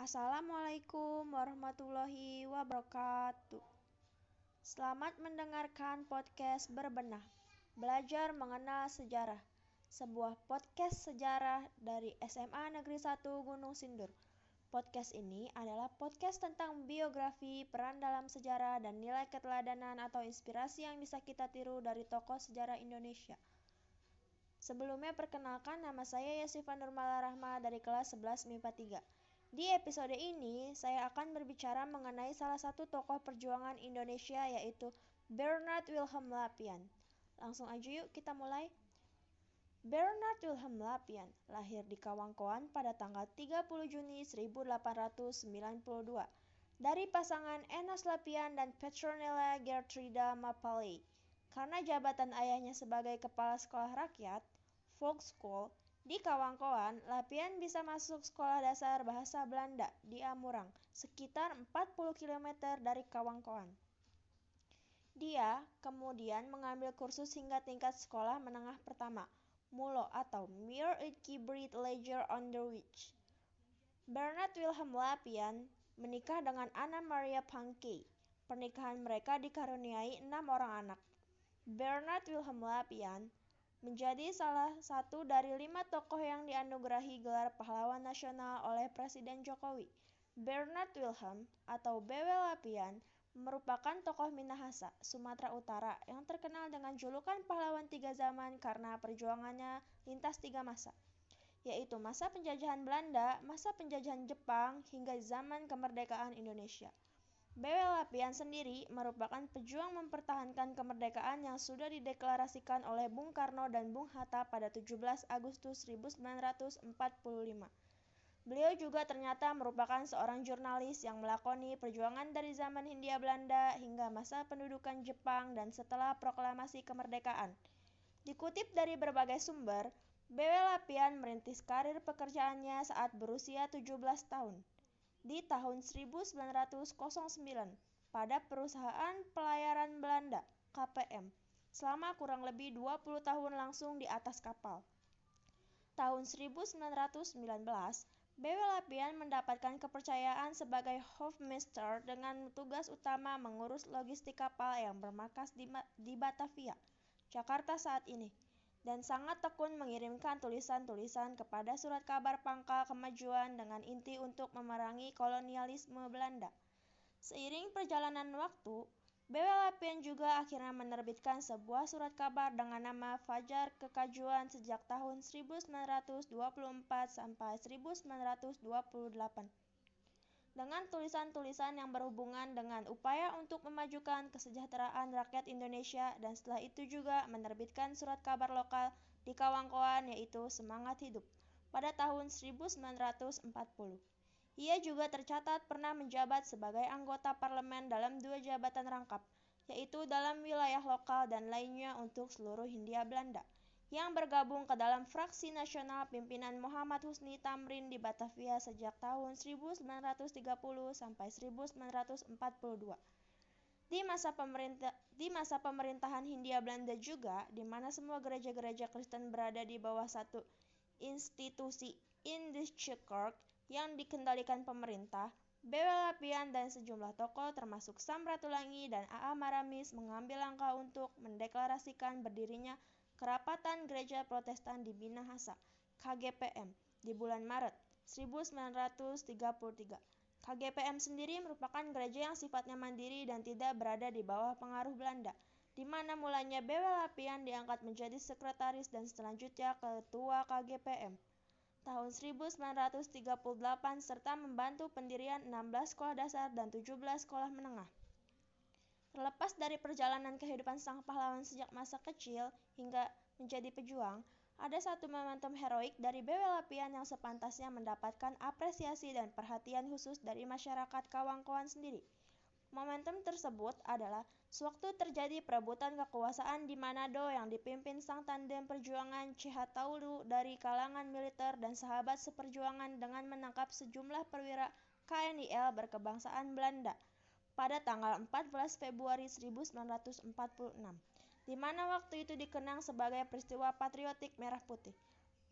Assalamualaikum warahmatullahi wabarakatuh. Selamat mendengarkan podcast Berbenah, Belajar Mengenal Sejarah. Sebuah podcast sejarah dari SMA Negeri 1 Gunung Sindur. Podcast ini adalah podcast tentang biografi, peran dalam sejarah, dan nilai keteladanan atau inspirasi yang bisa kita tiru dari tokoh sejarah Indonesia. Sebelumnya perkenalkan nama saya Yasifa Nurmala Rahma dari kelas 11 MIPA 3. Di episode ini, saya akan berbicara mengenai salah satu tokoh perjuangan Indonesia yaitu Bernard Wilhelm Lapian. Langsung aja yuk kita mulai. Bernard Wilhelm Lapian lahir di Kawangkoan pada tanggal 30 Juni 1892 dari pasangan Enos Lapian dan Petronella Gertruda Mapaley. Karena jabatan ayahnya sebagai kepala sekolah rakyat, Volkschool, di Kawangkoan, Lapian bisa masuk sekolah dasar bahasa Belanda di Amurang, sekitar 40 km dari Kawangkoan. Dia kemudian mengambil kursus hingga tingkat sekolah menengah pertama, MULO atau Mere Breed Leisure Underwich. Bernard Wilhelm Lapian menikah dengan Anna Maria Pankey. Pernikahan mereka dikaruniai enam orang anak. Bernard Wilhelm Lapian menjadi salah satu dari lima tokoh yang dianugerahi gelar pahlawan nasional oleh Presiden Jokowi. Bernard Wilhelm atau BW Lapian merupakan tokoh Minahasa, Sumatera Utara yang terkenal dengan julukan pahlawan tiga zaman karena perjuangannya lintas tiga masa, yaitu masa penjajahan Belanda, masa penjajahan Jepang, hingga zaman kemerdekaan Indonesia. BW Lapian sendiri merupakan pejuang mempertahankan kemerdekaan yang sudah dideklarasikan oleh Bung Karno dan Bung Hatta pada 17 Agustus 1945. Beliau juga ternyata merupakan seorang jurnalis yang melakoni perjuangan dari zaman Hindia Belanda hingga masa pendudukan Jepang dan setelah proklamasi kemerdekaan. Dikutip dari berbagai sumber, BW Lapian merintis karir pekerjaannya saat berusia 17 tahun di tahun 1909 pada perusahaan pelayaran Belanda KPM selama kurang lebih 20 tahun langsung di atas kapal. Tahun 1919, BW Lapian mendapatkan kepercayaan sebagai Hofmeister dengan tugas utama mengurus logistik kapal yang bermarkas di, di Batavia, Jakarta saat ini dan sangat tekun mengirimkan tulisan-tulisan kepada surat kabar pangkal kemajuan dengan inti untuk memerangi kolonialisme Belanda. Seiring perjalanan waktu, BW juga akhirnya menerbitkan sebuah surat kabar dengan nama Fajar Kekajuan sejak tahun 1924 sampai 1928 dengan tulisan-tulisan yang berhubungan dengan upaya untuk memajukan kesejahteraan rakyat Indonesia dan setelah itu juga menerbitkan surat kabar lokal di Kawangkoan yaitu Semangat Hidup pada tahun 1940. Ia juga tercatat pernah menjabat sebagai anggota parlemen dalam dua jabatan rangkap, yaitu dalam wilayah lokal dan lainnya untuk seluruh Hindia Belanda yang bergabung ke dalam fraksi nasional pimpinan Muhammad Husni Tamrin di Batavia sejak tahun 1930 sampai 1942. Di masa pemerintah di masa pemerintahan Hindia Belanda juga di mana semua gereja-gereja Kristen berada di bawah satu institusi Indische yang dikendalikan pemerintah, Bewa Lapian dan sejumlah tokoh termasuk Sam Ratulangi dan A.A. Maramis mengambil langkah untuk mendeklarasikan berdirinya Kerapatan Gereja Protestan di Minahasa, KGPM, di bulan Maret 1933. KGPM sendiri merupakan gereja yang sifatnya mandiri dan tidak berada di bawah pengaruh Belanda, di mana mulanya Bewel Lapian diangkat menjadi sekretaris dan selanjutnya ketua KGPM. Tahun 1938 serta membantu pendirian 16 sekolah dasar dan 17 sekolah menengah. Terlepas dari perjalanan kehidupan sang pahlawan sejak masa kecil hingga menjadi pejuang, ada satu momentum heroik dari BW Lapian yang sepantasnya mendapatkan apresiasi dan perhatian khusus dari masyarakat Kawangkoan sendiri. Momentum tersebut adalah sewaktu terjadi perebutan kekuasaan di Manado yang dipimpin sang tandem perjuangan CH Taulu dari kalangan militer dan sahabat seperjuangan dengan menangkap sejumlah perwira KNIL berkebangsaan Belanda – pada tanggal 14 Februari 1946, di mana waktu itu dikenang sebagai peristiwa patriotik merah putih.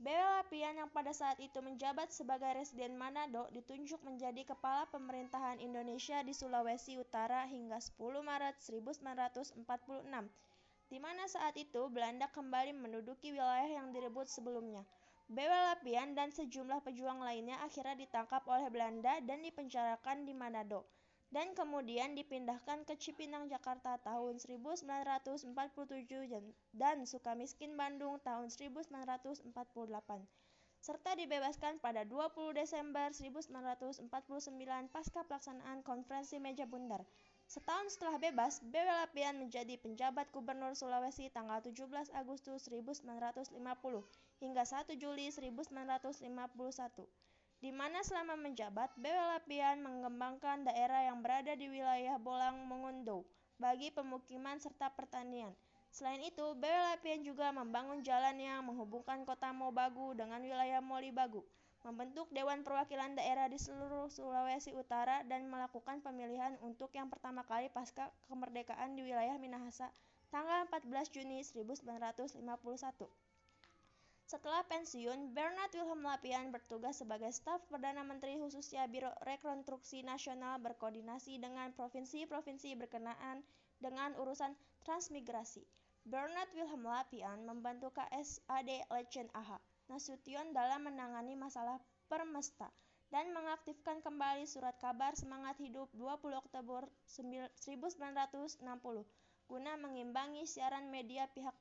Bela Lapian yang pada saat itu menjabat sebagai Residen Manado ditunjuk menjadi Kepala Pemerintahan Indonesia di Sulawesi Utara hingga 10 Maret 1946, di mana saat itu Belanda kembali menduduki wilayah yang direbut sebelumnya. Bela Lapian dan sejumlah pejuang lainnya akhirnya ditangkap oleh Belanda dan dipenjarakan di Manado dan kemudian dipindahkan ke Cipinang Jakarta tahun 1947 dan Sukamiskin Bandung tahun 1948 serta dibebaskan pada 20 Desember 1949 pasca pelaksanaan konferensi meja bundar. Setahun setelah bebas, Bewe Lapian menjadi penjabat gubernur Sulawesi tanggal 17 Agustus 1950 hingga 1 Juli 1951 di mana selama menjabat, Lapian mengembangkan daerah yang berada di wilayah Bolang Mongondo bagi pemukiman serta pertanian. Selain itu, Lapian juga membangun jalan yang menghubungkan kota Mobagu dengan wilayah Molibagu, membentuk Dewan Perwakilan Daerah di seluruh Sulawesi Utara dan melakukan pemilihan untuk yang pertama kali pasca kemerdekaan di wilayah Minahasa tanggal 14 Juni 1951. Setelah pensiun, Bernard Wilhelm Lapian bertugas sebagai staf Perdana Menteri khususnya Biro Rekonstruksi Nasional berkoordinasi dengan provinsi-provinsi berkenaan dengan urusan transmigrasi. Bernard Wilhelm Lapian membantu KSAD Legend AHA Nasution dalam menangani masalah permesta dan mengaktifkan kembali surat kabar semangat hidup 20 Oktober 1960 guna mengimbangi siaran media pihak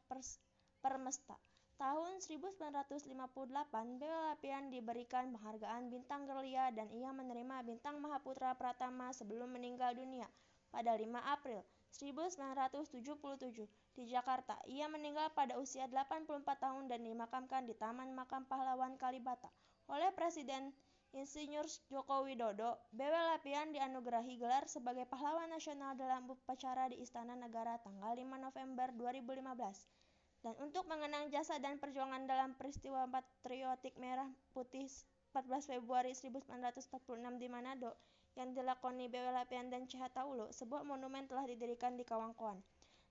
permesta. Tahun 1958, Bella Lapian diberikan penghargaan Bintang Gelia dan ia menerima Bintang Mahaputra Pratama sebelum meninggal dunia pada 5 April 1977 di Jakarta. Ia meninggal pada usia 84 tahun dan dimakamkan di Taman Makam Pahlawan Kalibata oleh Presiden Insinyur Joko Widodo. Bella Lapian dianugerahi gelar sebagai pahlawan nasional dalam upacara di Istana Negara tanggal 5 November 2015. Dan untuk mengenang jasa dan perjuangan dalam peristiwa patriotik merah putih 14 Februari 1946 di Manado yang dilakoni BW Lapian dan CH Taulo, sebuah monumen telah didirikan di Kawangkoan.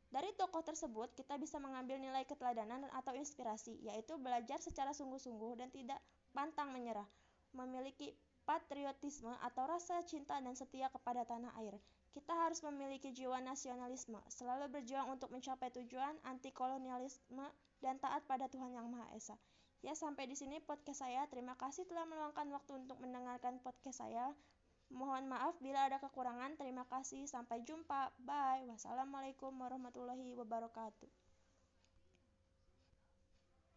Dari tokoh tersebut, kita bisa mengambil nilai keteladanan atau inspirasi, yaitu belajar secara sungguh-sungguh dan tidak pantang menyerah, memiliki patriotisme atau rasa cinta dan setia kepada tanah air. Kita harus memiliki jiwa nasionalisme, selalu berjuang untuk mencapai tujuan anti kolonialisme dan taat pada Tuhan Yang Maha Esa. Ya, sampai di sini podcast saya. Terima kasih telah meluangkan waktu untuk mendengarkan podcast saya. Mohon maaf bila ada kekurangan. Terima kasih. Sampai jumpa. Bye. Wassalamualaikum warahmatullahi wabarakatuh.